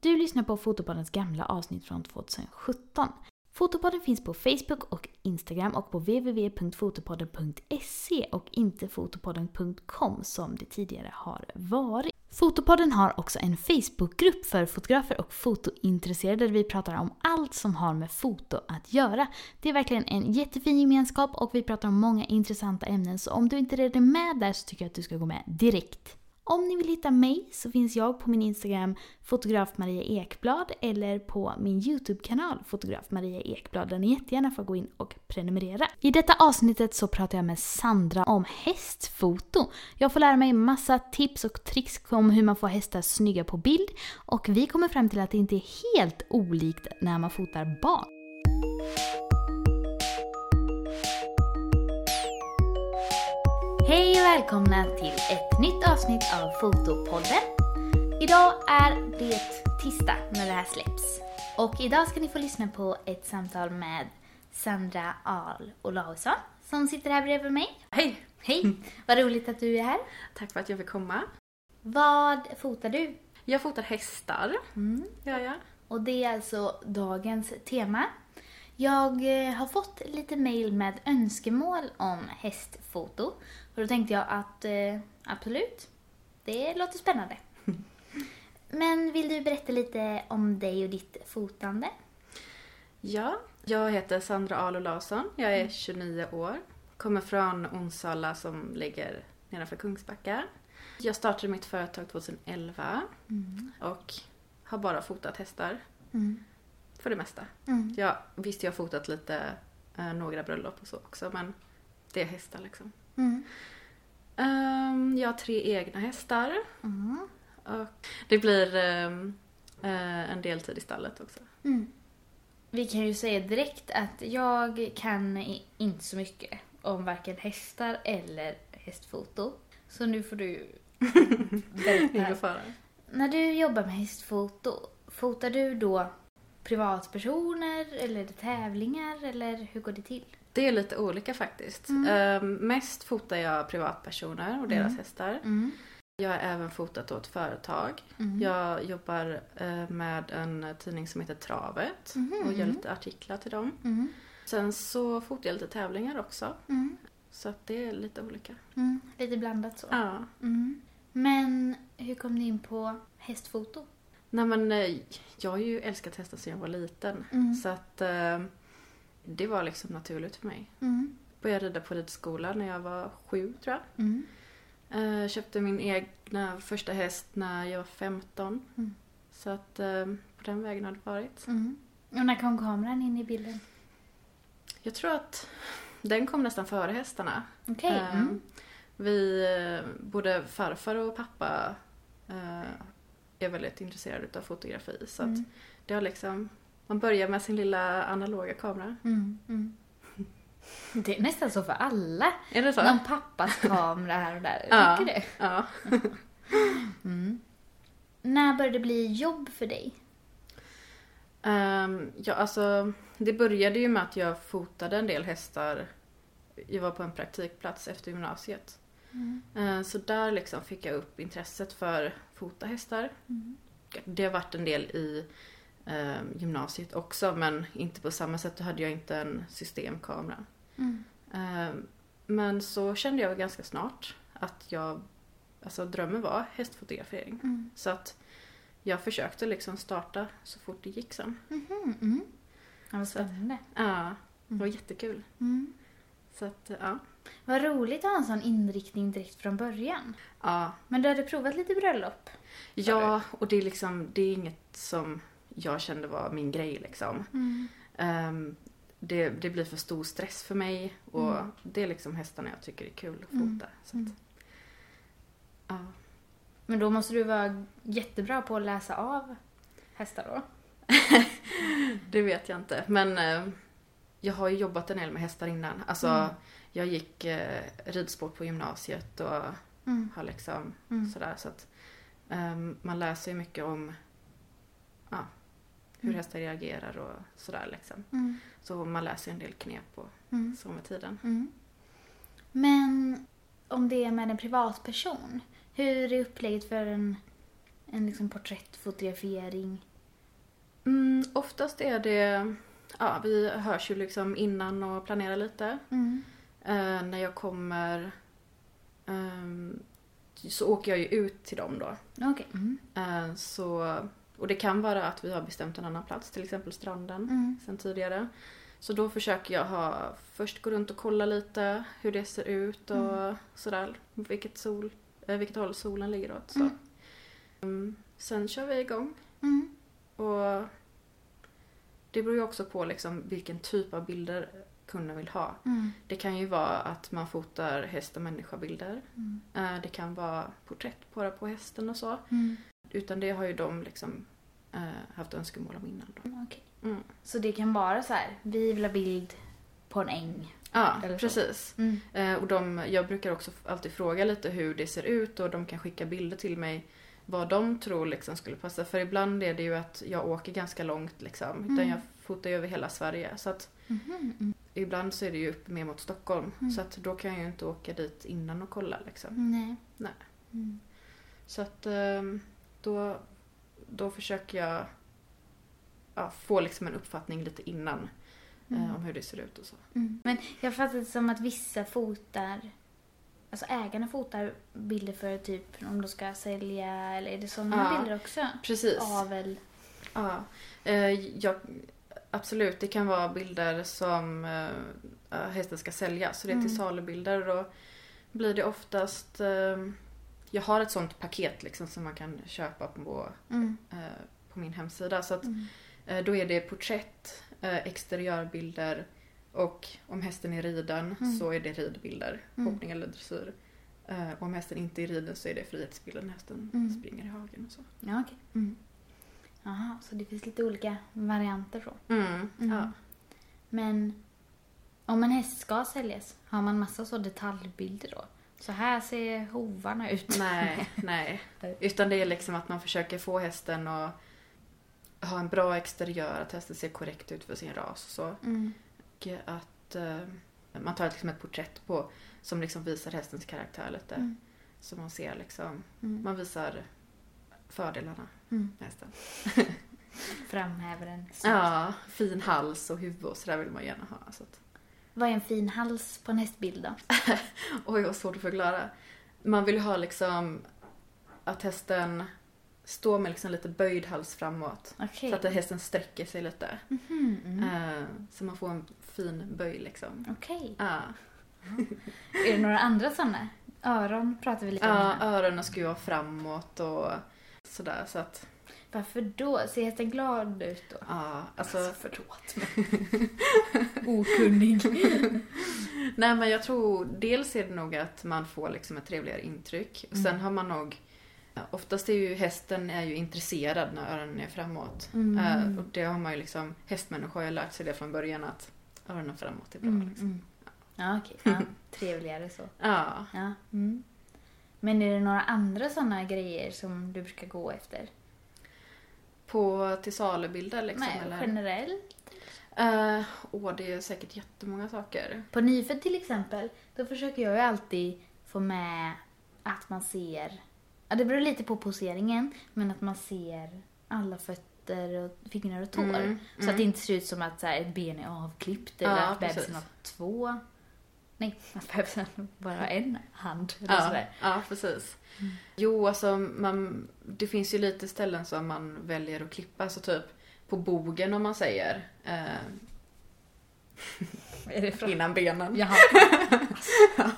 Du lyssnar på Fotopoddens gamla avsnitt från 2017. Fotopodden finns på Facebook och Instagram och på www.fotopodden.se och inte fotopodden.com som det tidigare har varit. Fotopodden har också en Facebookgrupp för fotografer och fotointresserade där vi pratar om allt som har med foto att göra. Det är verkligen en jättefin gemenskap och vi pratar om många intressanta ämnen så om du inte redan är med där så tycker jag att du ska gå med direkt. Om ni vill hitta mig så finns jag på min Instagram fotograf Maria Ekblad eller på min YouTube-kanal fotograf Maria Ekblad där ni jättegärna får gå in och prenumerera. I detta avsnittet så pratar jag med Sandra om hästfoto. Jag får lära mig massa tips och tricks om hur man får hästar snygga på bild och vi kommer fram till att det inte är helt olikt när man fotar barn. Hej och välkomna till ett nytt avsnitt av Fotopodden. Idag är det tisdag när det här släpps. Och idag ska ni få lyssna på ett samtal med Sandra Ahl Olausson som sitter här bredvid mig. Hej! Hej! Vad roligt att du är här. Tack för att jag fick komma. Vad fotar du? Jag fotar hästar, Mm. gör jag. Och det är alltså dagens tema. Jag eh, har fått lite mail med önskemål om hästfoto. Och då tänkte jag att eh, absolut, det låter spännande. Men vill du berätta lite om dig och ditt fotande? Ja, jag heter Sandra Ahl Larsson. Jag Mm. är 29 år. Kommer från Onsala som ligger nedanför Kungsbacka. Jag startade mitt företag 2011 och har bara fotat hästar Mm. För det mesta. Mm. Jag visst, jag har fotat lite, eh, några bröllop och så också, men det är hästar liksom. Mm. Ehm, jag har tre egna hästar. Mm. Och det blir ehm, eh, en deltid i stallet också. Mm. Vi kan ju säga direkt att jag kan inte så mycket om varken hästar eller hästfoto. Så nu får du berätta. När du jobbar med hästfoto, fotar du då privatpersoner eller är det tävlingar eller hur går det till? Det är lite olika faktiskt. Ehm, mest fotar jag privatpersoner och deras hästar. Mm. Jag har även fotat åt företag. Mm. Jag jobbar eh, med en tidning som heter Travet Mhm. och gör lite artiklar till dem. Mm. Sen så fotar jag lite tävlingar också. Mm. Så att det är lite olika. Mm. Lite blandat så. Ja. Mm. Men hur kom du in på hästfoto? Nej men eh, jag har ju älskat hästar sedan jag var liten. Mm. Så att eh, det var liksom naturligt för mig. Mm. Började rida på ridskola när jag var sju tror jag. Mm. Eh, köpte min egna första häst när jag var 15. Mm. Så att på den vägen har det varit. Mm. Och när kom kameran in i bilden? Jag tror att den kom nästan före hästarna. Okej. Eh, Mm. Vi, både farfar och pappa är väldigt intresserade av fotografi. Så Mm. det har liksom, man börjar med sin lilla analoga kamera. Mm. Mm. Det är nästan så för alla. Är det så? Någon pappas kamera här och där. Ja. Tycker du? Ja. Mm. När började det bli jobb för dig? Ehm, ja, alltså det började ju med att jag fotade en del hästar. Jag var på en praktikplats efter gymnasiet. Eh, så där liksom fick jag upp intresset för fota hästar. Det har varit en del i ehm, gymnasiet också men inte på samma sätt. Då hade jag inte en systemkamera. Mm. Ehm, men så kände jag ganska snart att jag, alltså drömmen var hästfotografering. Mm. Så att jag försökte liksom starta så fort det gick sen. Mhm, mm. Ja, vad spännande. Ja, det var jättekul. Mm. Så att, ja. Vad roligt att ha en sån inriktning direkt från början. Ja, Men du hade provat lite bröllop? ja och det är liksom, det är inget som jag kände var min grej liksom. Ehm, det, det blir för stor stress för mig och det är liksom hästarna jag tycker är kul att fota. Mm. Att, ja. Men då måste du vara jättebra på att läsa av hästar då? Det vet jag inte. Men eh, jag har ju jobbat en del med hästar innan. Alltså, Mm. jag gick eh, ridsport på gymnasiet och Mm. har liksom Mm. sådär. Så att ehm, man läser ju mycket om ja, hur Mm. hästar reagerar och sådär liksom. Mm. Så man läser en del knep och Mm. så med tiden. Men om det är med en privatperson, hur är upplägget för en En liksom porträttfotografering? Oftast är det, ja vi hörs ju liksom innan och planerar lite. Mm. Eh, när jag kommer ehm, så åker jag ju ut till dem då. Okej. Mm. Eh, så, och det kan vara att vi har bestämt en annan plats, till exempel stranden Mm. sen tidigare. Så då försöker jag ha, först gå runt och kolla lite hur det ser ut och Mm. sådär. Vilket, sol, eh, vilket håll solen ligger åt. Så. Mm. Mm, sen kör vi igång. Mm. Och det beror ju också på liksom vilken typ av bilder kunden vill ha. Mm. Det kan ju vara att man fotar häst och människa-bilder. Mm. Eh, Det kan vara porträtt bara på hästen och så. Mm. Utan det har ju de liksom eh, haft önskemål om innan. Då. Okej. Mm. Så det kan vara så här, vi vill ha bild på en äng. Ja, precis. Mm. Eh, och de, jag brukar också alltid fråga lite hur det ser ut och de kan skicka bilder till mig vad de tror liksom skulle passa. För ibland är det ju att jag åker ganska långt liksom. Utan Mm. jag fotar ju över hela Sverige. Så att Mhm. Mm. ibland så är det ju upp mer mot Stockholm. Mm. Så att då kan jag ju inte åka dit innan och kolla liksom. Nej. Nej. Mm. Så att ehm, då, då försöker jag ja, få liksom en uppfattning lite innan Mm. eh, om hur det ser ut och så. Mm. Men jag fattar det som att vissa fotar, alltså ägarna fotar bilder för typ om de ska sälja eller är det sådana Ja. bilder också? Precis. Avel? Ja. Eh, jag, absolut, det kan vara bilder som eh, hästen ska sälja. Så det är till Mm. salubilder. Då blir det oftast... Eh, jag har ett sånt paket liksom som man kan köpa på, Mm. eh, på min hemsida. Så att, Mm. eh, då är det porträtt, eh, exteriörbilder och om hästen är riden Mm. så är det ridbilder. Mm. Hoppning eller dressyr. Eh, och om hästen inte är riden så är det frihetsbilder när hästen Mm. springer i hagen och så. Ja, okej. Mm. Jaha, så det finns lite olika varianter så. Mm. Mm. Ja. Men om en häst ska säljas, har man massa så detaljbilder då? Så här ser hovarna ut. Nej, nej. Utan det är liksom att man försöker få hästen att ha en bra exteriör, att hästen ser korrekt ut för sin ras. och Så. Mm. Och att eh, man tar liksom ett porträtt på som liksom visar hästens karaktär lite. Mm. Så man ser liksom, Mm. man visar fördelarna Mm. med hästen. Framhäver den. Ja, fin hals och huvud och sådär vill man gärna ha. Så att, Vad är en fin hals på en hästbild då? oj vad svårt att förklara. Man vill ha liksom att hästen står med liksom lite böjd hals framåt. Okej. Så att hästen sträcker sig lite. Mhm, mm. Eh, så man får en fin böj liksom. Okej. Ja, Är det några andra sådana? Öron pratar vi lite om. ja öronen ska ju vara framåt och sådär. Så att, Varför då? Ser hästen glad ut då? ja, alltså. förlåt mig. Okunnig. Nej men jag tror dels är det nog att man får liksom ett trevligare intryck. Och sen Mm. har man nog Oftast är ju hästen är ju intresserad när öronen är framåt. Mm. Eh, och det har man ju liksom, hästmänniskor har ju lärt sig det från början att öronen framåt är bra. Mm, Liksom. mm. Ja, okej. Ja, trevligare så. Ja. Ja. Mm. Men är det några andra sådana grejer som du brukar gå efter? På till salubilder liksom? Nej, eller? generellt? Eh, åh, det är säkert jättemånga saker. På nyfödd till exempel, då försöker jag ju alltid få med att man ser, ja det beror lite på poseringen, men att man ser alla fötter och fingrar och tår. Mm, Så mm. att det inte ser ut som att så här, ett ben är avklippt eller Ja, att bebisen precis. har två, nej, att bebisen bara har en hand eller Ja, sådär. ja, precis. Mm. Jo, alltså man, det finns ju lite ställen som man väljer att klippa. Så typ på bogen om man säger. Eh, Är det innan benen. Jaha.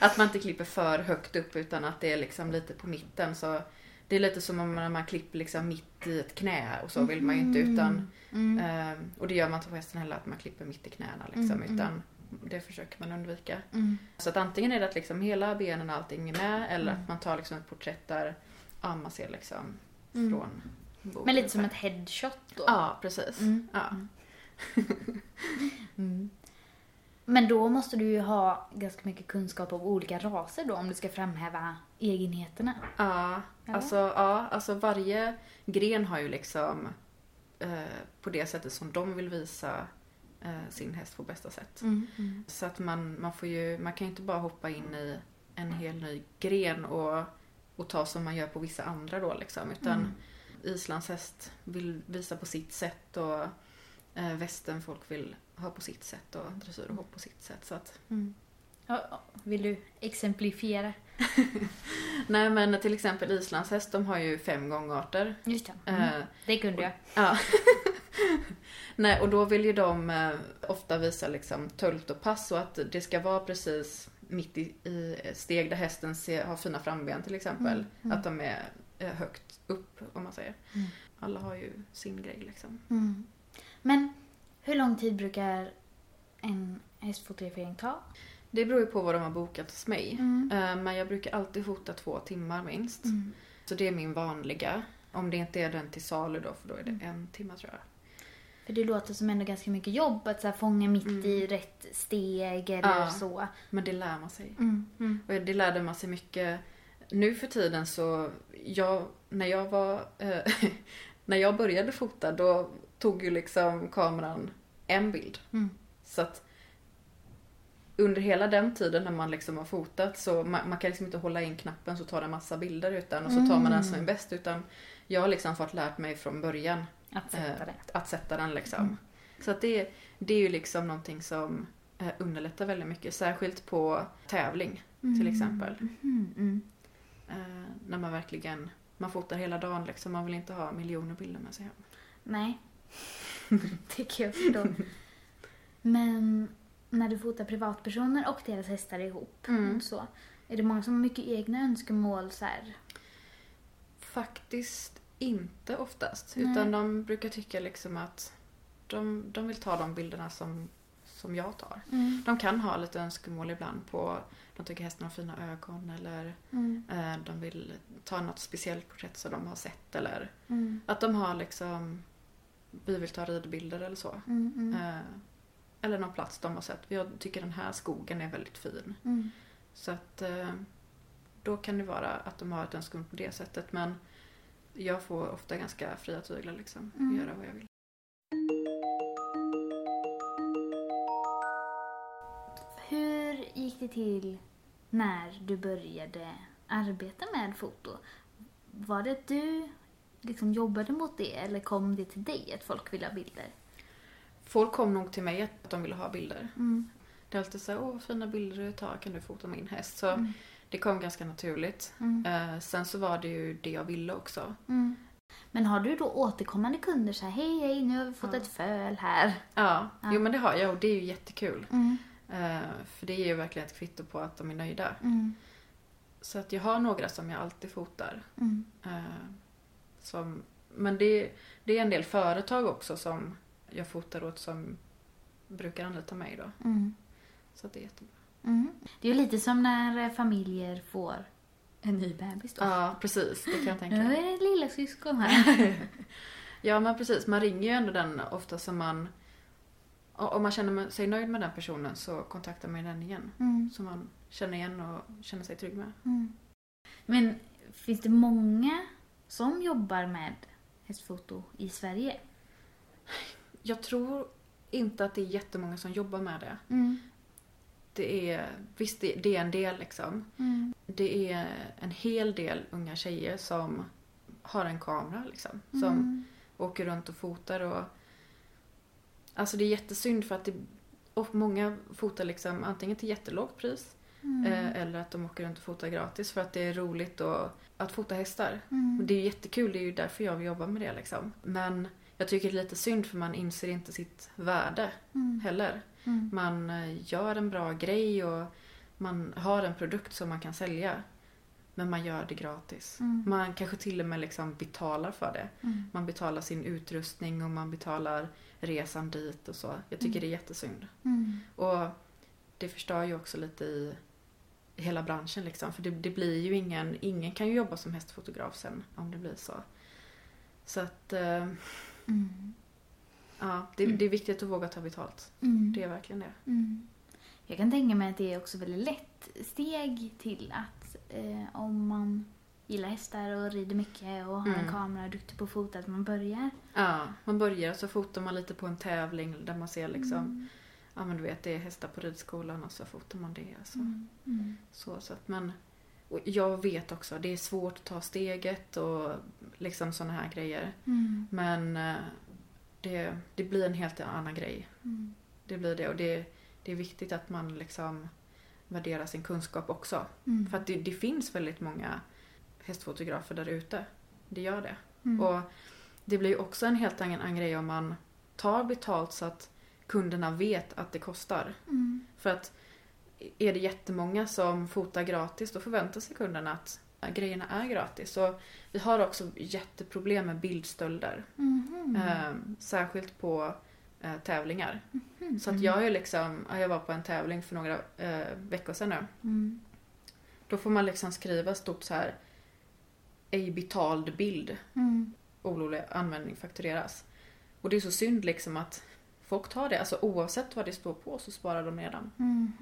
Att man inte klipper för högt upp utan att det är liksom lite på mitten. Så det är lite som om man, man klipper liksom mitt i ett knä och så vill man ju inte utan Mm. eh, Och det gör man inte på hästen heller att man klipper mitt i knäna liksom Mm, mm. utan det försöker man undvika. Mm. Så att antingen är det att liksom hela benen och allting är med eller Mm. att man tar liksom ett porträtt där ja, man ser liksom från bogen. Men lite som ett headshot då? Ja, precis. Ja. Mm. Men då måste du ju ha ganska mycket kunskap om olika raser då om du ska framhäva egenheterna. Ja, alltså, ja, alltså varje gren har ju liksom eh, på det sättet som de vill visa eh, sin häst på bästa sätt. Mm. Så att man, man får ju, man kan ju inte bara hoppa in i en hel ny gren och och ta som man gör på vissa andra då liksom. Utan Mm. islandshäst vill visa på sitt sätt och eh, västernfolk vill ha på sitt sätt och dressyr och hopp på sitt sätt. Så att, Mm. Vill du exemplifiera? nej men till exempel islandshäst de har ju fem gångarter. Just det. Eh, Mm. Det kunde jag. Ja. Nej, och då vill ju de eh, ofta visa liksom tölt och pass och att det ska vara precis mitt i, i steg där hästen ser, har fina framben till exempel. Mm, mm. Att de är eh, högt upp om man säger. Mm. Alla har ju sin grej liksom. Men hur lång tid brukar en hästfotografering ta? Det beror ju på vad de har bokat hos mig. Mm. Eh, Men jag brukar alltid fota två timmar minst. Mm. Så det är min vanliga. Om det inte är den till salu då, för då är det Mm. en timme tror jag. För det låter som ändå ganska mycket jobb att så här, fånga mitt Mm. i rätt steg eller Ja. så. Men det lär man sig. Mm. Mm. Och det lärde man sig mycket. Nu för tiden så, jag, när jag var, eh, när jag började fota då tog ju liksom kameran en bild. Mm. Så att under hela den tiden när man liksom har fotat så man, man kan liksom inte hålla in knappen så tar det massa bilder utan och så tar man den som är Mm. bäst utan jag har liksom fått lärt mig från början Att sätta Eh, att sätta den liksom. Mm. Så att det, det är ju liksom någonting som eh, underlättar väldigt mycket. Särskilt på tävling till exempel. Mm. Mm. Eh, när man verkligen man fotar hela dagen liksom. Man vill inte ha miljoner bilder med sig hem. Nej. det kan jag förstå. Men när du fotar privatpersoner och deras hästar ihop Mm. så, är det många som har mycket egna önskemål så här? Faktiskt inte oftast. Nej. Utan de brukar tycka liksom att de, de vill ta de bilderna som, som jag tar. Mm. De kan ha lite önskemål ibland på de tycker hästen har fina ögon eller Mm. eh, de vill ta något speciellt porträtt som de har sett eller Mm. att de har liksom vi vill ta ridbilder eller så. Mm. Mm. Eh, eller någon plats de har sett. Jag tycker den här skogen är väldigt fin. Mm. Så att eh, då kan det vara att de har ett önskemål på det sättet. Men jag får ofta ganska fria tyglar liksom. Mm. Och göra vad jag vill. Hur gick det till när du började arbeta med foto? Var det du liksom jobbade mot det eller kom det till dig att folk ville ha bilder? Folk kom nog till mig att de ville ha bilder. Mm. Det är alltid så här, åh vad fina bilder du tar, kan du fota min häst? Så Mm. det kom ganska naturligt. Mm. Eh, sen så var det ju det jag ville också. Mm. Men har du då återkommande kunder så här, hej hej nu har vi fått Ja. ett föl här. Ja, Ja. jo men det har jag och det är ju jättekul. Mm. Eh, för det är ju verkligen ett kvitto på att de är nöjda. Mm. Så att jag har några som jag alltid fotar. Eh, som, men det, det är en del företag också som jag fotar åt som brukar anlita mig då. Mm. Så det är jättebra. Mm. Det är ju lite som när familjer får en ny bebis då. Ja, precis. Det kan jag tänka Nu mig. är det lilla syskon här. Ja, men precis. Man ringer ju ändå den ofta som man... Om man känner sig nöjd med den personen så kontaktar man den igen. Mm. Som man känner igen och känner sig trygg med. Mm. Men finns det många som jobbar med hästfoto i Sverige? Jag tror inte att det är jättemånga som jobbar med det. Mm. Det är, visst, det, det är en del liksom. Mm. Det är en hel del unga tjejer som har en kamera liksom. Som Mm. åker runt och fotar och... Alltså det är jättesynd för att det, och många fotar liksom antingen till jättelågt pris Mm. eh, eller att de åker runt och fotar gratis för att det är roligt och, att fota hästar. Mm. Och det är ju jättekul, det är ju därför jag vill jobba med det liksom. Men jag tycker det är lite synd för man inser inte sitt värde Mm. heller. Mm. Man eh, gör en bra grej och man har en produkt som man kan sälja. Men man gör det gratis. Mm. Man kanske till och med liksom betalar för det. Mm. Man betalar sin utrustning och man betalar resan dit och så. Jag tycker Mm. det är jättesynd. Mm. Och det förstör ju också lite i hela branschen liksom. För det, det blir ju ingen, ingen kan ju jobba som hästfotograf sen om det blir så. Så att, eh, Mm. ja, det, Mm. det är viktigt att våga ta betalt. Mm. Det är verkligen det. Mm. Jag kan tänka mig att det är också väldigt lätt steg till att eh, om man gillar hästar och rider mycket och har en Mm. kamera och är duktig på att fota, att man börjar. Ja, man börjar och så fotar man lite på en tävling där man ser liksom, Mm. Ja men du vet det är hästar på ridskolan och så fotar man det. Så, Mm. Mm. så, så att man, Och jag vet också, det är svårt att ta steget och liksom sådana här grejer. Mm. Men eh, det, det blir en helt annan grej. Mm. Det blir det och det, det är viktigt att man liksom värderar sin kunskap också. Mm. För att det, det finns väldigt många hästfotografer där ute. Det gör det. Mm. Och det blir också en helt annan grej om man tar betalt så att kunderna vet att det kostar. Mm. För att är det jättemånga som fotar gratis då förväntar sig kunderna att grejerna är gratis. Så vi har också jätteproblem med bildstölder. Mhm. Eh, särskilt på eh, tävlingar. Mhm. Så att jag är liksom, ja, jag var på en tävling för några eh, veckor sedan nu. Mm. Då får man liksom skriva stort så här ej betald bild. Mm. Ololig användning faktureras. Och det är så synd liksom att folk tar det. Alltså oavsett vad det står på så sparar de redan. Mhm.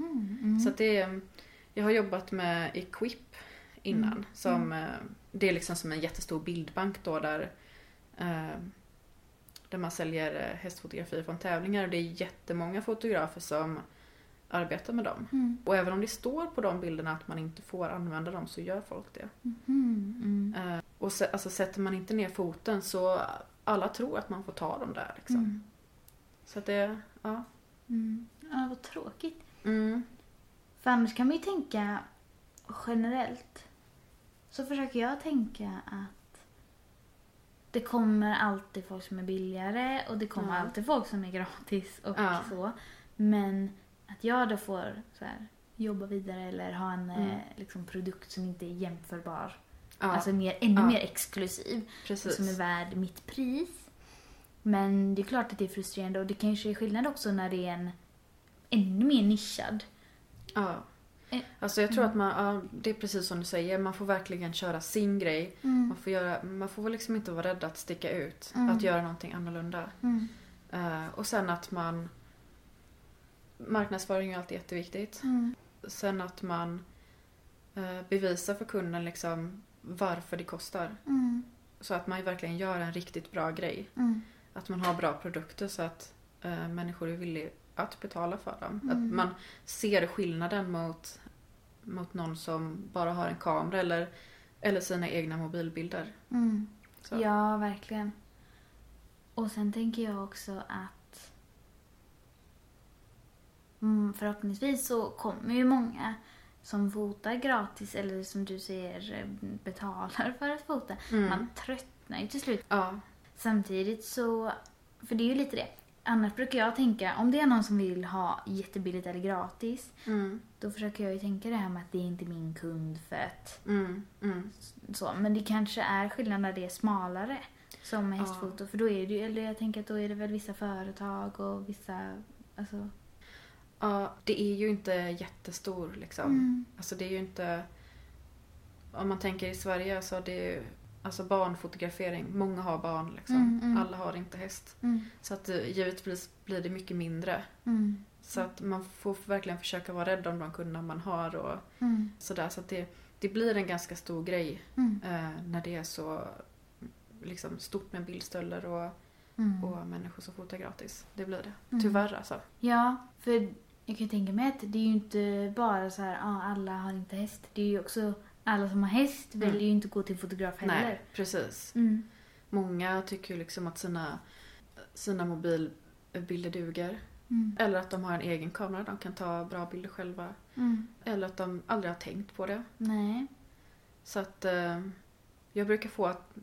Mm. Så det är, jag har jobbat med Equip innan. Mm. Som, eh, Det är liksom som en jättestor bildbank då där, eh, där man säljer eh, hästfotografier från tävlingar. Och det är jättemånga fotografer som arbetar med dem. Mm. Och även om det står på de bilderna att man inte får använda dem så gör folk det. Mhm. Mm. Eh, Och se, alltså, sätter man inte ner foten så alla tror att man får ta dem där. Liksom. Så att det, ja. Mm. Ja, vad tråkigt. Mm. För annars kan man ju tänka generellt. Så försöker jag tänka att det kommer alltid folk som är billigare och det kommer Ja. alltid folk som är gratis och Ja. så. Men att jag då får så här, jobba vidare eller ha en Mm. eh, liksom, produkt som inte är jämförbar. Ja, Alltså mer, ännu mer exklusiv. precis. som är värd mitt pris. Men det är klart att det är frustrerande och det kanske är skillnad också när det är en ännu mer nischad. Ja. Eh, Alltså jag tror att man, ja, det är precis som du säger, man får verkligen köra sin grej. Mm. Man får, göra, man får liksom inte vara rädd att sticka ut, Mm. att göra någonting annorlunda. Mm. Eh, och sen att man, marknadsföring är alltid jätteviktigt. Mm. Sen att man eh, bevisar för kunden liksom varför det kostar. Mm. Så att man verkligen gör en riktigt bra grej. Att man har bra produkter så att eh, människor är villiga att betala för dem. Mm. Att man ser skillnaden mot, mot någon som bara har en kamera eller, eller sina egna mobilbilder. Mm. Ja, verkligen. Och sen tänker jag också att mm, förhoppningsvis så kommer ju många som fotar gratis eller som du säger eh, betalar för att fota. Mm. Man tröttnar ju till slut. Ja. Samtidigt så, för det är ju lite det. Annars brukar jag tänka, om det är någon som vill ha jättebilligt eller gratis, Mm. då försöker jag ju tänka det här med att det är inte min kund för att Mm. Mm. så. Men det kanske är skillnad när det är smalare som med Ja. hästfoto. För då är det ju, eller jag tänker att då är det väl vissa företag och vissa, alltså. ja, det är ju inte jättestor liksom. Mm. Alltså det är ju inte... Om man tänker i Sverige så det är ju alltså barnfotografering. Många har barn liksom. Mm, mm. Alla har inte häst. Mm. Så att eh, givetvis blir det mycket mindre. Mm. Så att man får verkligen försöka vara rädd om de kunderna man har och Mm. sådär. Så att det, det blir en ganska stor grej Mm. eh, när det är så liksom, stort med bildstölder och, och människor som fotar gratis. Det blir det. Tyvärr alltså. Ja, för jag kan ju tänka mig att det är ju inte bara så här, ja, alla har inte häst. Det är ju också, alla som har häst Mm. väljer ju inte gå till fotograf heller. Nej, precis. Mm. Många tycker ju liksom att sina, sina mobilbilder duger. Mm. Eller att de har en egen kamera, de kan ta bra bilder själva. Mm. Eller att de aldrig har tänkt på det. Nej. Så att eh, jag brukar få att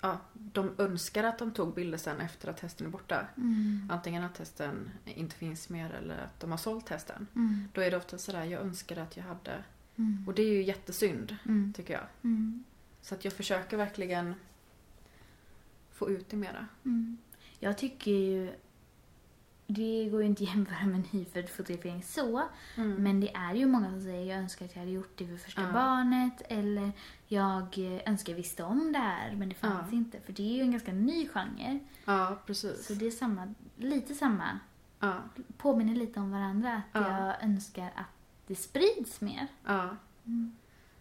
ja, de önskar att de tog bilder sen efter att hästen är borta. Mm. Antingen att hästen inte finns mer eller att de har sålt hästen. Mm. Då är det ofta sådär, jag önskar att jag hade. Mm. Och det är ju jättesynd, Mm. tycker jag. Mm. Så att jag försöker verkligen få ut det mera. Mm. Jag tycker ju... Det går ju inte att jämföra med nyfödd fotografering så. Mm. Men det är ju många som säger jag önskar att jag hade gjort det för första Ja. barnet. Eller jag önskar jag visste om det här men det fanns Ja. inte. För det är ju en ganska ny genre. Ja, precis. Så det är samma, lite samma. Ja, Påminner lite om varandra. Att Ja. jag önskar att det sprids mer. ja. Mm.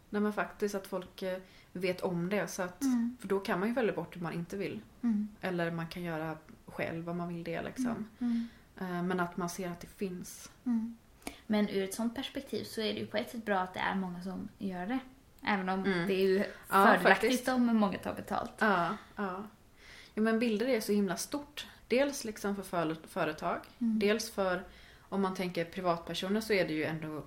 Nej men faktiskt att folk eh, vet om det. Så att, Mm. För då kan man ju välja bort det man inte vill. Mm. Eller man kan göra själv om man vill det liksom. Mm. Eh, Men att man ser att det finns. Mm. Men ur ett sånt perspektiv så är det ju på ett sätt bra att det är många som gör det. Även om Mm. det är ju Ja, fördelaktigt faktiskt. om många tar betalt. Ja, ja. ja men bilder är så himla stort. Dels liksom för för- företag, Mm. dels för om man tänker privatpersoner så är det ju ändå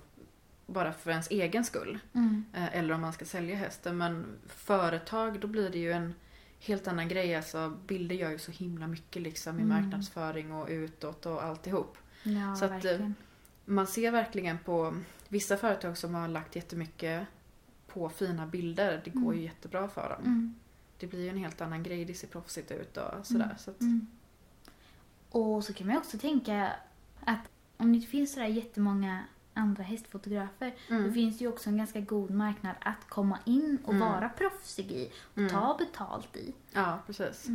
bara för ens egen skull. Mm. Eh, Eller om man ska sälja hästen. Men företag, då blir det ju en helt annan grej. Alltså bilder gör ju så himla mycket liksom i Mm. marknadsföring och utåt och alltihop. Ja, Så att, eh. Man ser verkligen på vissa företag som har lagt jättemycket på fina bilder. Det går Mm. ju jättebra för dem. Mm. Det blir ju en helt annan grej. Det ser proffsigt ut och sådär. Mm. Så att, Mm. Och så kan man också tänka att om det finns sådär jättemånga andra hästfotografer Mm. då finns det ju också en ganska god marknad att komma in och Mm. vara proffsig i och Mm. ta betalt i. Ja, precis.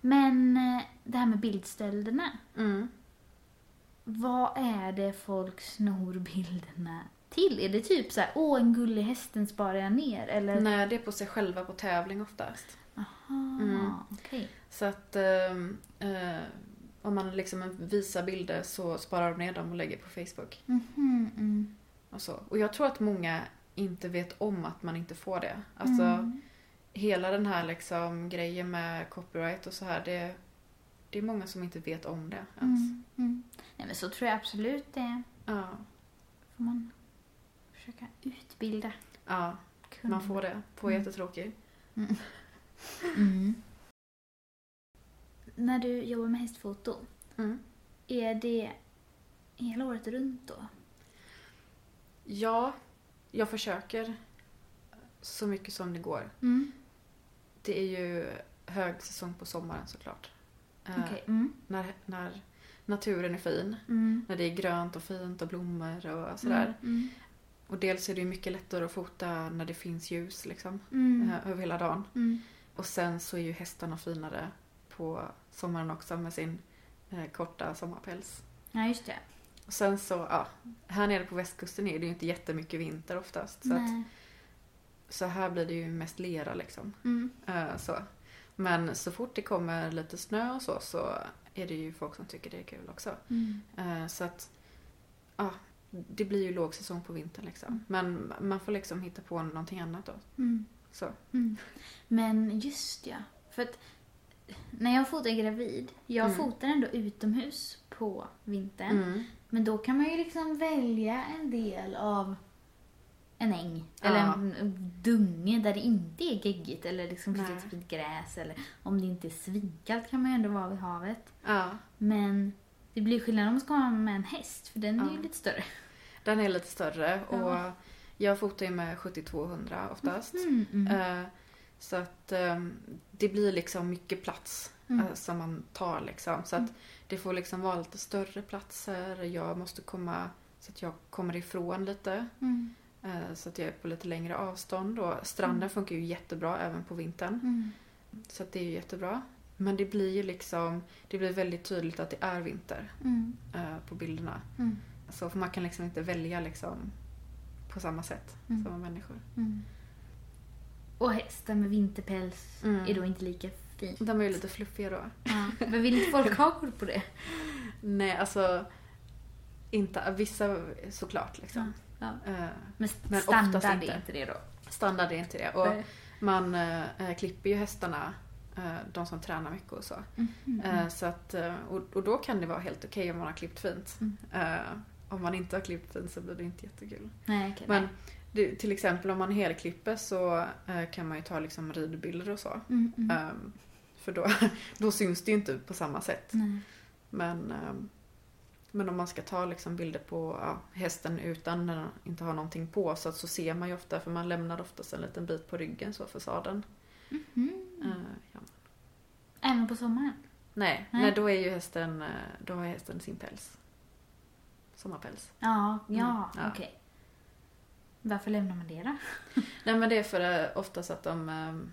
Men eh, det här med bildstölderna. Mm. Vad är det folk snor bilderna till? Är det typ så här, åh en gullig hästen sparar jag ner? Eller? Nej, det är på sig själva på tävling oftast. Aha, Mm. okej. Så att ehm, eh, om man liksom visar bilder så sparar de ner dem och lägger på Facebook. Mhm, mm. Och, så. och jag tror att många inte vet om att man inte får det. Alltså Mm. hela den här liksom grejen med copyright och så här. Det, det är många som inte vet om det ens. Mm. Mm. Nej men så tror jag absolut det. Ja, Får man försöka utbilda ja, kunder. man får det. På Mm. jättetråkigt. Mm. När du jobbar med hästfoto, Mm. är det hela året runt då? Ja, jag försöker så mycket som det går. Mm. Det är ju högsäsong på sommaren såklart. Eh, Okej. Mm. när, när naturen är fin. Mm. När det är grönt och fint och blommor och sådär. Mm. Och dels är det ju mycket lättare att fota när det finns ljus liksom. Mm. eh, Över hela dagen. Mm. Och sen så är ju hästarna finare på sommaren också med sin eh, korta sommarpäls. Ja, just det. Och sen så, ja. Här nere på västkusten är det ju inte jättemycket vinter oftast. Så, att, så här blir det ju mest lera liksom. Mm. Eh, så. Men så fort det kommer lite snö och så, så är det ju folk som tycker det är kul också. Mm. Eh, Så att, ja, det blir ju lågsäsong på vintern liksom. Men man får liksom hitta på någonting annat då. Mm. Så. Mm. Men just ja. För att när jag fotar gravid, jag Mm. fotar ändå utomhus på vintern. Mm. Men då kan man ju liksom välja en del av en äng. Eller Ja. en dunge där det inte är geggigt eller liksom precis fint gräs. Eller om det inte är svinkallt kan man ju ändå vara vid havet. Ja, Men det blir skillnad om man ska ha med en häst för den är Ja. ju lite större. den är lite större och jag fotar ju med 7200 oftast. Mm, mm. Eh, Så att ehm, det blir liksom mycket plats Mm. eh, som man tar liksom. Så att det får liksom vara lite större platser. Jag måste komma så att jag kommer ifrån lite. Mm. eh, Så att jag är på lite längre avstånd. Och stranden funkar ju jättebra även på vintern. Mm. Så att det är ju jättebra. Men det blir ju liksom, det blir väldigt tydligt att det är vinter Mm. eh, på bilderna. Mm. Så man kan liksom inte välja liksom på samma sätt Mm. som människor. Mm. Och hästar med vinterpäls Mm. är då inte lika fin. De är ju lite fluffiga då. Ja. Men vill inte folk ha kort på det? Nej, alltså inte, vissa såklart liksom. Ja. Eh, Men, Men standard oftast är inte. inte det då? standard är inte det. Och Nej. man eh, klipper ju hästarna, eh, de som tränar mycket och så. Mhm. Eh, så att, och, och då kan det vara helt okej om man har klippt fint. Mm. Om man inte har klippt fint så blir det inte jättekul. Nej, okej. Men nej. Det, till exempel om man helklipper så eh, kan man ju ta liksom ridbilder och så. Mm, mm. Ehm, för då, då syns det ju inte på samma sätt. Nej. Men, ehm, men om man ska ta liksom bilder på ja, hästen utan den inte har någonting på så, att så ser man ju ofta, för man lämnar oftast en liten bit på ryggen så för sadeln. Mhm. Eh, ja. Även på sommaren? nej, Nej. nej, då är ju hästen, eh, då har hästen sin päls. Sommarpäls. Ja, ja, Mm, ja. okej. Varför lämnar man det då? Nej men det är för eh, oftast att de ehm,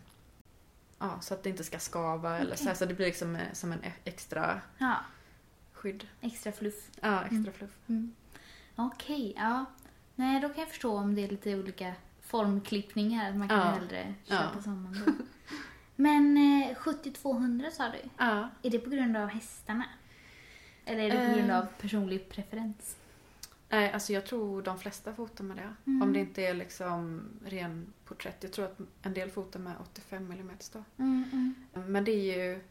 Ja, så att det inte ska skava eller så, här, så det blir liksom eh, som en e- extra Ja, skydd. extra fluff. Ja, extra Mm. fluff. Mm. Okej, ja. Nej, då kan jag förstå om det är lite olika formklippning här. att Man kan Ja. hellre köra Ja. då. Men eh, 7200 sa du? Ja. Är det på grund av hästarna? Eller är det på grund Eh. av personlig preferens? Nej, alltså jag tror de flesta fotar med det. Mm. Om det inte är liksom ren porträtt. Jag tror att en del fotar med 85 mm då. Mm, mm. Men det är ju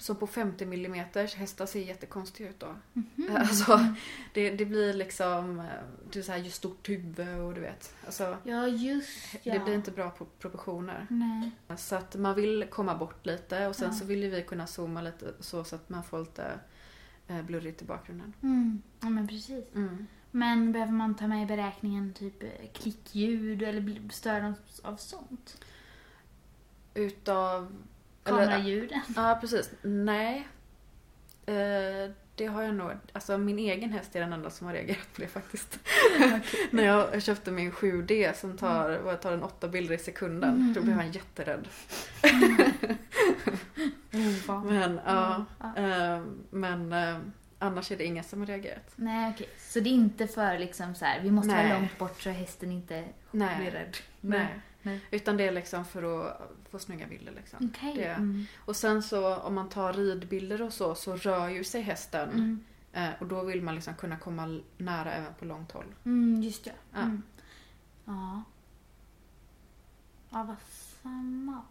som på 50 mm hästar ser jättekonstiga ut då. Mhm. Alltså, det, det blir liksom, det är så här ju stort huvud och du vet. Alltså, Ja, just ja. Det blir inte bra på proportioner. Nej. Så att man vill komma bort lite och sen Ja. så vill ju vi kunna zooma lite så, så att man får lite eh, blurrigt i bakgrunden. Mm. Ja, men precis. Mm. Men behöver man ta med i beräkningen typ eh, klickljud eller bli- stör de av sånt? Utav... Kameraljuden? Ja, precis. Nej. Eh, det har jag nog. Alltså min egen häst är den enda som har reagerat på det faktiskt. När jag köpte min 7D som tar, vad tar den, åtta bilder i sekunden. Mm, Då blev mm. han jätterädd. Ovanligt. Men ja. Eh, men eh, annars är det ingen som har reagerat. Nej, okej. Så det är inte för liksom så här, vi måste Nej. vara långt bort så hästen inte blir rädd? Nej. Nej. Utan det är liksom för att få snygga bilder liksom. Okej. Det- Mm. Och sen så om man tar ridbilder och så, så rör ju sig hästen. Mm. Eh, och då vill man liksom kunna komma nära även på långt håll. Mm, just det. Ja. Mm. Ja. Ja, vad smart.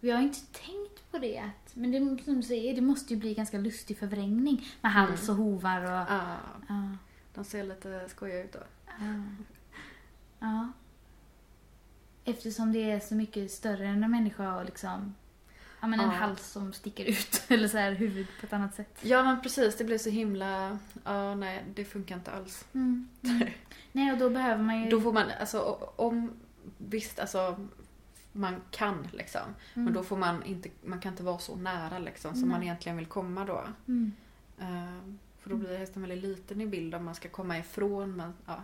Vi har inte tänkt på det. Men det, som du säger, det måste ju bli ganska lustig förvrängning med hals och hovar och... Ja, Ja. de ser lite skojiga ut då. Ja. ja. Eftersom det är så mycket större än en människa och liksom... Ja, men en Ja. hals som sticker ut. Eller så här huvud på ett annat sätt. Ja men precis, det blir så himla... Ja, nej, det funkar inte alls. Mm. Mm. Nej, och då behöver man ju... Då får man, alltså om... Visst, alltså man kan liksom. Mm. Men då får man inte, man kan inte vara så nära liksom som man egentligen vill komma då. Mm. Eh, för då blir hästen väldigt liten i bild om man ska komma ifrån. Men, ja.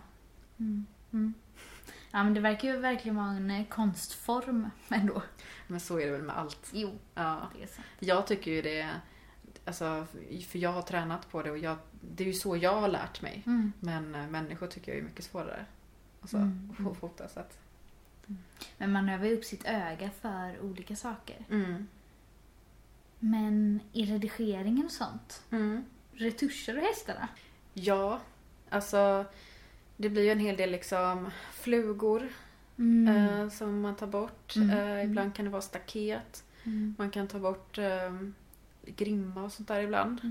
Mm. Mm. Ja, men det verkar ju verkligen vara en eh, konstform ändå. men så är det väl med allt. Jo, Ja. det är sant. Jag tycker ju det, alltså, för jag har tränat på det och jag, det är ju så jag har lärt mig. Mm. Men eh, människor tycker jag är mycket svårare. Alltså, Mm, att få fota så att. Men man övar ju upp sitt öga för olika saker. Mm. Men i redigeringen och sånt, Mm. retuscher du hästarna? Ja, alltså det blir ju en hel del liksom flugor Mm. eh, som man tar bort. Mm. Eh, ibland kan det vara staket. Mm. Man kan ta bort eh, grimma och sånt där ibland.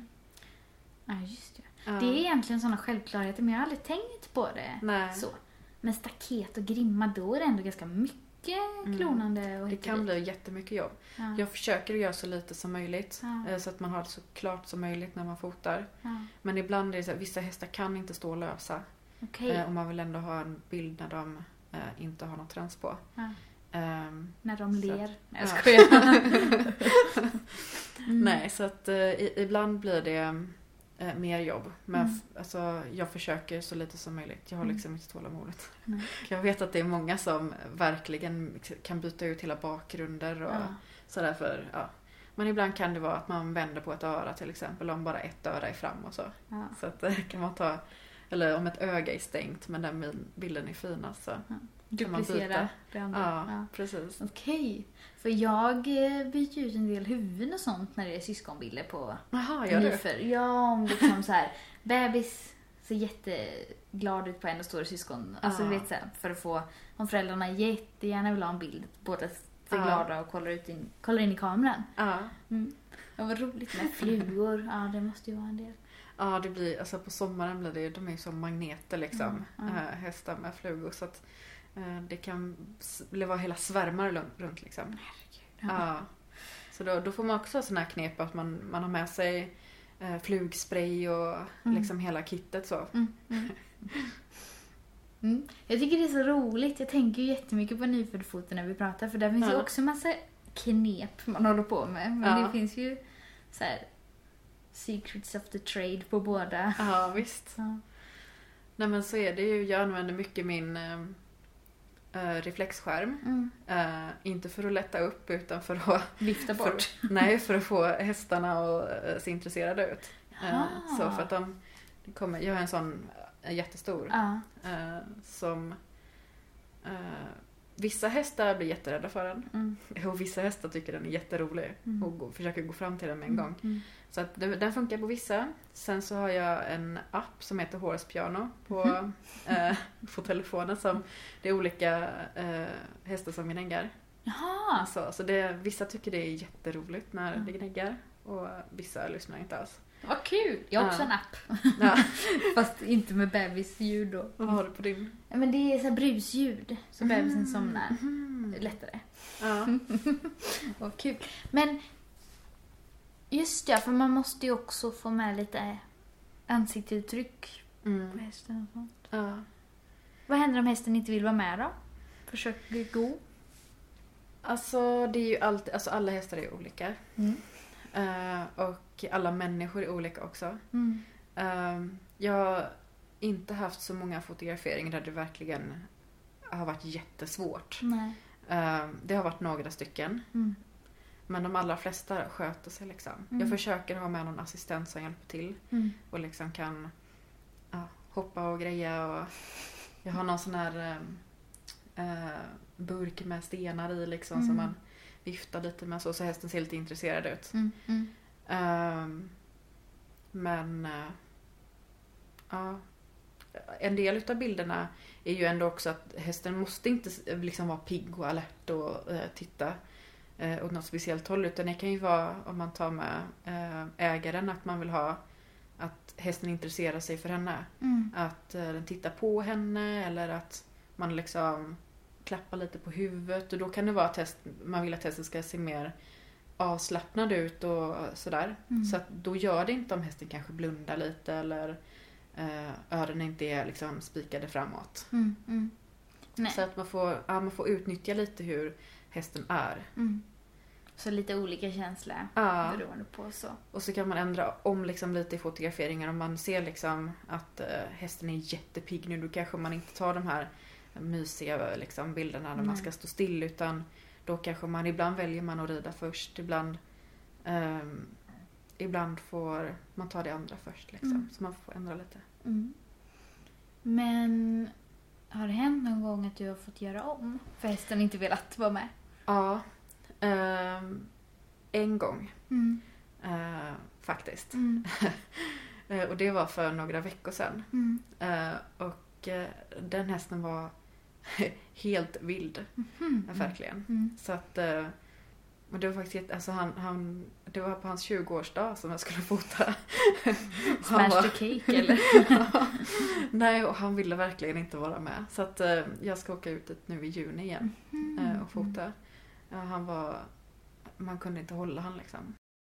Ja, just det. Ja. Det är egentligen sådana självklarheter, men jag har aldrig tänkt på det. Nej, Så. Men staket och grimma, då är det ändå ganska mycket Mm. klonande och det hit och kan dit. bli jättemycket jobb. Ja. Jag försöker att göra så lite som möjligt. Ja. eh, Så att man har det så klart som möjligt när man fotar. Men ibland är det så att vissa hästar kan inte stå lösa. Okej. Eh, och man vill ändå ha en bild när de eh, inte har något trans på. Ja. Ehm, När de ler. Nej, jag Ja. skojar. mm. Nej, så att eh, i, ibland blir det eh, mer jobb. Men Mm. alltså, jag försöker så lite som möjligt. Jag har Mm. liksom inte tålamodet. Nej. Jag vet att det är många som verkligen kan byta ut hela bakgrunder och Ja. sådär för, ja. Men ibland kan det vara att man vänder på ett öra till exempel, om bara ett öra är fram och så. Ja. Så att det kan man ta, eller om ett öga är stängt men den bil- bilden är fin alltså. Kan man Duplicera det andra. Ja, Ja. precis. Okej. För jag eh, byter ut en del huvuden och sånt när det är syskonbilder på Jaha, gör du? nyfödd. Ja, om liksom så här, bebis ser jätteglad ut på en och står syskon. Alltså Ja. du vet så här, för att få, om föräldrarna jättegärna vill ha en bild, båda ser Ja. glada och kollar, ut in, kollar in i kameran. Ja. Ja, vad roligt med flugor. Ja, det måste ju vara en del. Ja, det blir, alltså på sommaren blir det de är ju som magneter liksom. Mm, eh, hästar med flugor. Så att eh, det kan vara hela svärmar runt, liksom. Ja. Så då, då får man också sådana här knep att man, man har med sig eh, flugspray och Mm. liksom hela kittet så. Mm, mm. Mm. Jag tycker det är så roligt. Jag tänker ju jättemycket på nyföddfoten när vi pratar för där finns ju Ja. också massa knep man håller på med. Men Ja. det finns ju så här secrets of the trade på båda. Ja, visst. Ja. Nej men så är det ju. Jag använder mycket min eh, reflexskärm. Mm. Eh, inte för att lätta upp utan för att, Vifta för, bort. nej, för att få hästarna att se intresserade ut. Jaha. så för att de, kommer, jag har en sån jättestor Ja. som vissa hästar blir jätterädda för den. Mm. Och vissa hästar tycker den är jätterolig Mm. och gå, försöker gå fram till den med en gång. Mm. Så att det- den funkar på vissa. Sen så har jag en app som heter Horse Piano på, Mhm. eh, på telefonen. Som, det är olika eh, hästar som gnäggar. Jaha! Alltså, så det, vissa tycker det är jätteroligt när Mm. det gnäggar och vissa lyssnar inte alls. Vad kul! Jag har också Ja. en app. Ja. Fast inte med bebisljud då. Vad har du på din? Ja, Men det är så brusljud. Så bebisen Mm. somnar Mhm. lättare. Ja. Vad kul. Men just ja, för man måste ju också få med lite ansiktsuttryck på Mm. hästen och sånt. ja. Vad händer om hästen inte vill vara med då? Försöker gå? Alltså det är ju alltid, alltså alla hästar är olika. Mm. Eh, och alla människor är olika också. Mm. Ehm, jag har inte haft så många fotograferingar där det verkligen har varit jättesvårt. Ehm, det har varit några stycken. Mm. Men de allra flesta sköter sig liksom. Mm. Jag försöker ha med någon assistent som hjälper till. Mm. Och liksom kan ja, hoppa och greja och jag har någon sån här eh, burk med stenar i liksom som Mm. man viftar lite med så, så hästen ser lite intresserad ut. Mm. Mm. Ehm, men eh, ja, en del utav bilderna är ju ändå också att hästen måste inte liksom vara pigg och alert och eh, titta eh, åt något speciellt håll utan det kan ju vara om man tar med ägaren att man vill ha att hästen intresserar sig för henne. Mm. Att den tittar på henne eller att man liksom klappar lite på huvudet och då kan det vara att häst, man vill att hästen ska se mer avslappnad ut och sådär. Mm. Så att då gör det inte om hästen kanske blundar lite eller eh, öronen inte är liksom spikade framåt. Mm. Mm. Så att man får, ja, man får utnyttja lite hur hästen är. Mm. Så lite olika känslor Ja. beroende på så. Och så kan man ändra om liksom lite i fotograferingar. Om man ser liksom att eh, hästen är jättepigg nu då kanske man inte tar de här mysiga liksom, bilderna när man ska stå still utan då kanske man, ibland väljer man att rida först, ibland ehm, Ibland får man ta det andra först liksom. Mm. Så man får ändra lite. Mm. Men har det hänt någon gång att du har fått göra om? För hästen inte velat vara med? Ja. ehm, en gång Mm. eh, faktiskt. Mm. Eh, och det var för några veckor sedan. Mm. Eh, och eh, den hästen var helt vild. Mm. Ja, verkligen. Mm. Så att... eh, Men det var faktiskt alltså han, han, det var på hans 20-årsdag som jag skulle fota. Smash var- the cake eller? Nej, och han ville verkligen inte vara med. Så att eh, jag ska åka ut dit nu i juni igen eh, och fota. Han var... Man kunde inte hålla han liksom.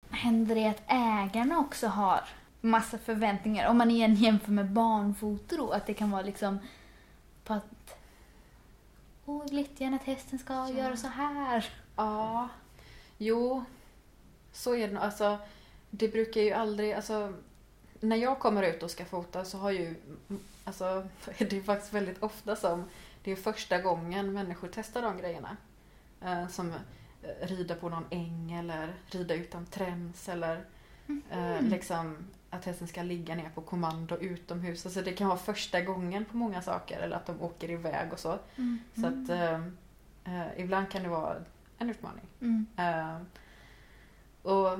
Händer det att ägarna också har massa förväntningar? Om man igen jämför med barnfoto då, att det kan vara liksom på att Åh, jag vill jättegärna att hästen ska Ja. göra så här. Ja, jo. Så är det nog. Alltså, det brukar ju aldrig... Alltså, när jag kommer ut och ska fota så har ju... Alltså, det är faktiskt väldigt ofta som det är första gången människor testar de grejerna. Eh, som eh, rida på någon äng eller rida utan träns eller eh, liksom att hästen ska ligga ner på kommando utomhus. Alltså det kan vara första gången på många saker eller att de åker iväg och så. Mm. Så att eh, eh, ibland kan det vara en utmaning. Mm. Eh, och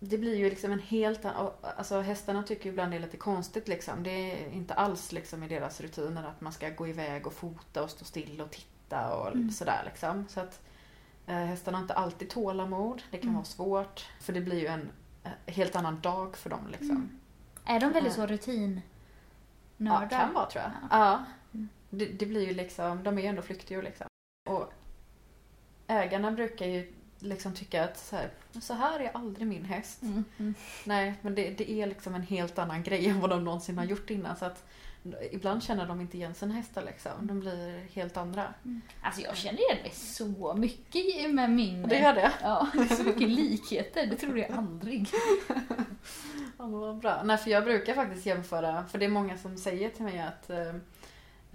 det blir ju liksom en helt annan... Alltså hästarna tycker ibland det är lite konstigt liksom. Det är inte alls liksom i deras rutiner att man ska gå iväg och fota och stå still och titta och Mm. sådär liksom. Så att eh, hästarna har inte alltid tålamod. Det kan Mm. vara svårt. För det blir ju en helt annan dag för dem liksom. Mm. Är de väldigt Ja. så rutin Ja, kan vara tror jag. Ja. Ja. Mm. Det, det blir ju liksom, de är ju ändå flyktiga liksom. Och ägarna brukar ju liksom tycka att så här, "Men så här är aldrig min häst. Mm. Mm. Nej, men det, det är liksom en helt annan grej än vad de någonsin har gjort innan. Så att ibland känner de inte igen sina hästar liksom. De blir helt andra. Alltså jag känner igen mig så mycket med min... Det gör det. Ja, det är så mycket likheter. Det trodde jag aldrig. Ja, vad bra. Nej, för jag brukar faktiskt jämföra, för det är många som säger till mig att eh,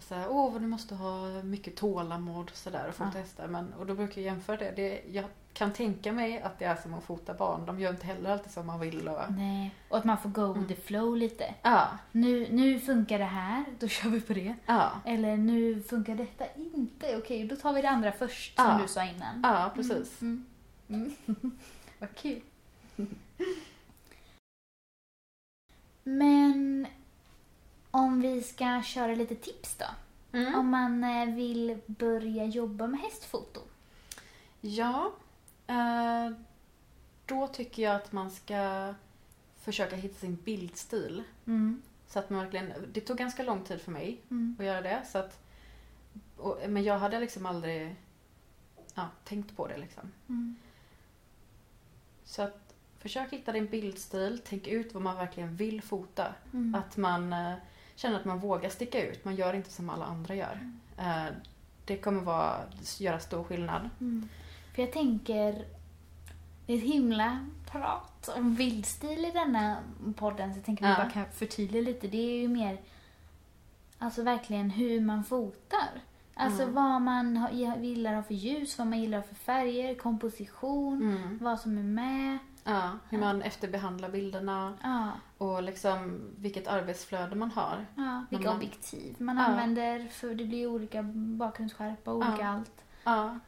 så här, åh du måste ha mycket tålamod och sådär och fota Ja. hästar. Men, och då brukar jag jämföra det. det. Jag kan tänka mig att det är som att fota barn. De gör inte heller alltid som man vill. Och, Nej. Och att man får go with the flow lite. ja, Nu, nu funkar det här, då kör vi på det. ja, Eller nu funkar detta inte, okej då tar vi det andra först som Ja. du sa innan. ja precis. Mm. Mm. Vad kul. Men om vi ska köra lite tips då? Mm. Om man eh, vill börja jobba med hästfoto? Ja, eh, då tycker jag att man ska försöka hitta sin bildstil. Mm. Så att man verkligen, det tog ganska lång tid för mig Mm. att göra det. Så att, och, men jag hade liksom aldrig ja, tänkt på det liksom. Mm. Så att försök hitta din bildstil, tänk ut vad man verkligen vill fota. Mm. Att man eh, känner att man vågar sticka ut, man gör inte som alla andra gör. Eh, det kommer vara, göra stor skillnad. Mm. För jag tänker, det är ett himla prat om bildstil i denna podden så jag tänker att vi Ja. bara kan förtydliga lite. Det är ju mer, alltså verkligen hur man fotar. Alltså Mm. vad man gillar ha för ljus, vad man gillar ha för färger, komposition, Mm. vad som är med. Ja, hur man efterbehandlar bilderna Ja, och liksom vilket arbetsflöde man har. ja, vilka man- objektiv man Ja. använder, för det blir olika bakgrundsskärpa och olika Ja. allt. Ja.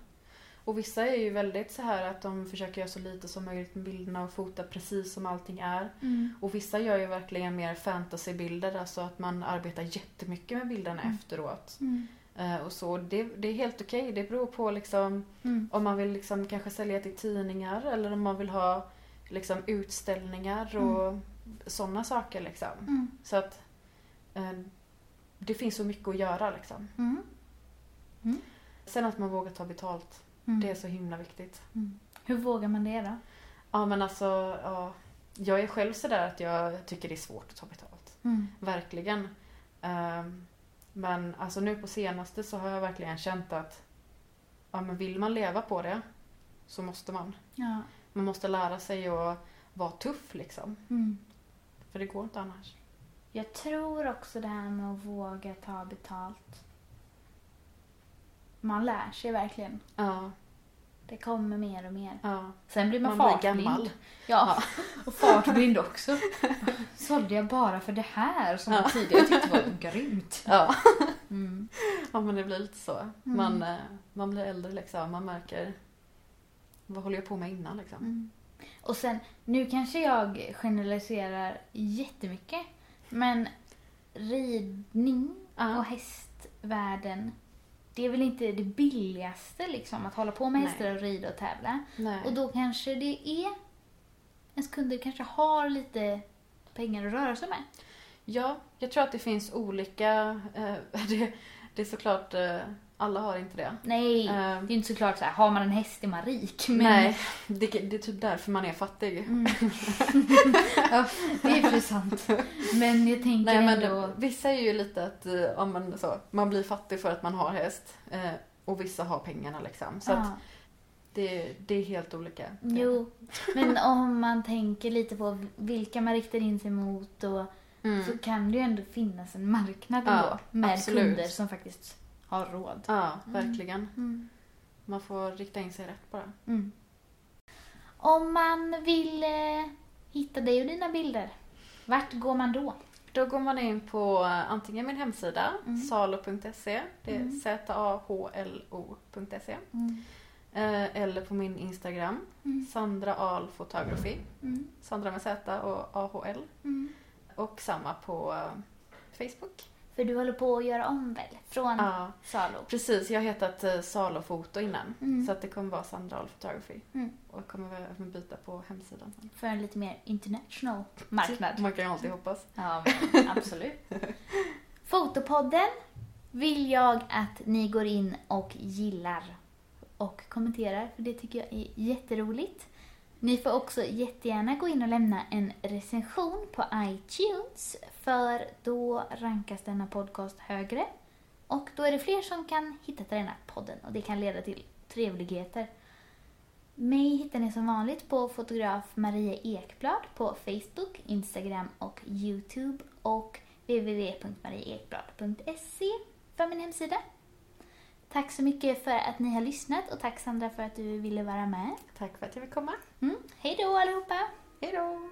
Och vissa är ju väldigt så här att de försöker göra så lite som möjligt med bilderna och fota precis som allting är. Mm. Och vissa gör ju verkligen mer fantasybilder, alltså att man arbetar jättemycket med bilderna Mm. efteråt. Mm. Eh, och så, det, det är helt okej. Det beror på liksom Mm. om man vill liksom kanske sälja till tidningar eller om man vill ha liksom utställningar och sådana saker liksom. Mm. Så att eh, det finns så mycket att göra liksom. Mm. Sen att man vågar ta betalt, Mm. det är så himla viktigt. Mm. Hur vågar man det då? Ja men alltså, ja. Jag är själv sådär att jag tycker det är svårt att ta betalt. Mm. Verkligen. Ehm, men alltså nu på senaste så har jag verkligen känt att ja, men vill man leva på det så måste man. Ja. Man måste lära sig att vara tuff liksom. Mm. För det går inte annars. Jag tror också det här med att våga ta betalt. Man lär sig verkligen. Ja, Det kommer mer och mer. ja. Sen blir man, Man blir fartblind. gammal. Ja, och fartblind också. Sålde jag bara för det här som Ja. jag tidigare tyckte var grymt. Ja. Mm. ja men det blir lite så. Man, eh, man blir äldre liksom. Man märker vad håller jag på med innan liksom. Mm. Och sen, nu kanske jag generaliserar jättemycket. Men ridning och hästvärlden. Det är väl inte det billigaste liksom att hålla på med Nej. hästar och rida och tävla. Nej. Och då kanske det är... Ens kunder kanske har lite pengar att röra sig med. Ja, jag tror att det finns olika. Eh, det, det är såklart, eh, alla har inte det. Nej, Eh, det är ju inte såklart så här, har man en häst är man rik. Men, Nej, det, det är typ därför man är fattig. Mm. ja, det är för sant. Men jag tänker Nej, men ändå... vissa är ju lite att eh, ja, men så, man blir fattig för att man har häst. Eh, och vissa har pengarna liksom. Så att ja, det, det är helt olika. jo, men om man tänker lite på vilka man riktar in sig mot och Mm. så kan det ju ändå finnas en marknad Ja, ändå med absolut. kunder som faktiskt har råd. Ja, verkligen. Mm. Man får rikta in sig rätt bara. Mm. Om man vill eh, hitta dig och dina bilder, vart går man då? Då går man in på eh, antingen min hemsida, Mm. salo.se, det är Mm. z-a-h-l-o.se. Eh, eller på min Instagram, Mm. Sandra Ahl Photography. Mm. Sandra med Z och AHL. Mm. Och samma på eh, Facebook. För du håller på att göra om väl? Från Ja, Salo? precis. Jag har hetat uh, Salo Foto innan. Mm. Så att det kommer vara Sandra Ahl Photography. Mm. Och jag kommer väl byta på hemsidan. För en lite mer international marknad. Man kan ju alltid hoppas. Ja, absolut. Fotopodden vill jag att ni går in och gillar och kommenterar, för det tycker jag är jätteroligt. Ni får också jättegärna gå in och lämna en recension på iTunes, för då rankas denna podcast högre. Och då är det fler som kan hitta till denna podden och det kan leda till trevligheter. Mig hittar ni som vanligt på fotograf Maria Ekblad på Facebook, Instagram och Youtube och www.marieekblad.se för min hemsida. Tack så mycket för att ni har lyssnat och tack Sandra för att du ville vara med. Tack för att jag fick komma. Mm. Hej då allihopa! Hej då!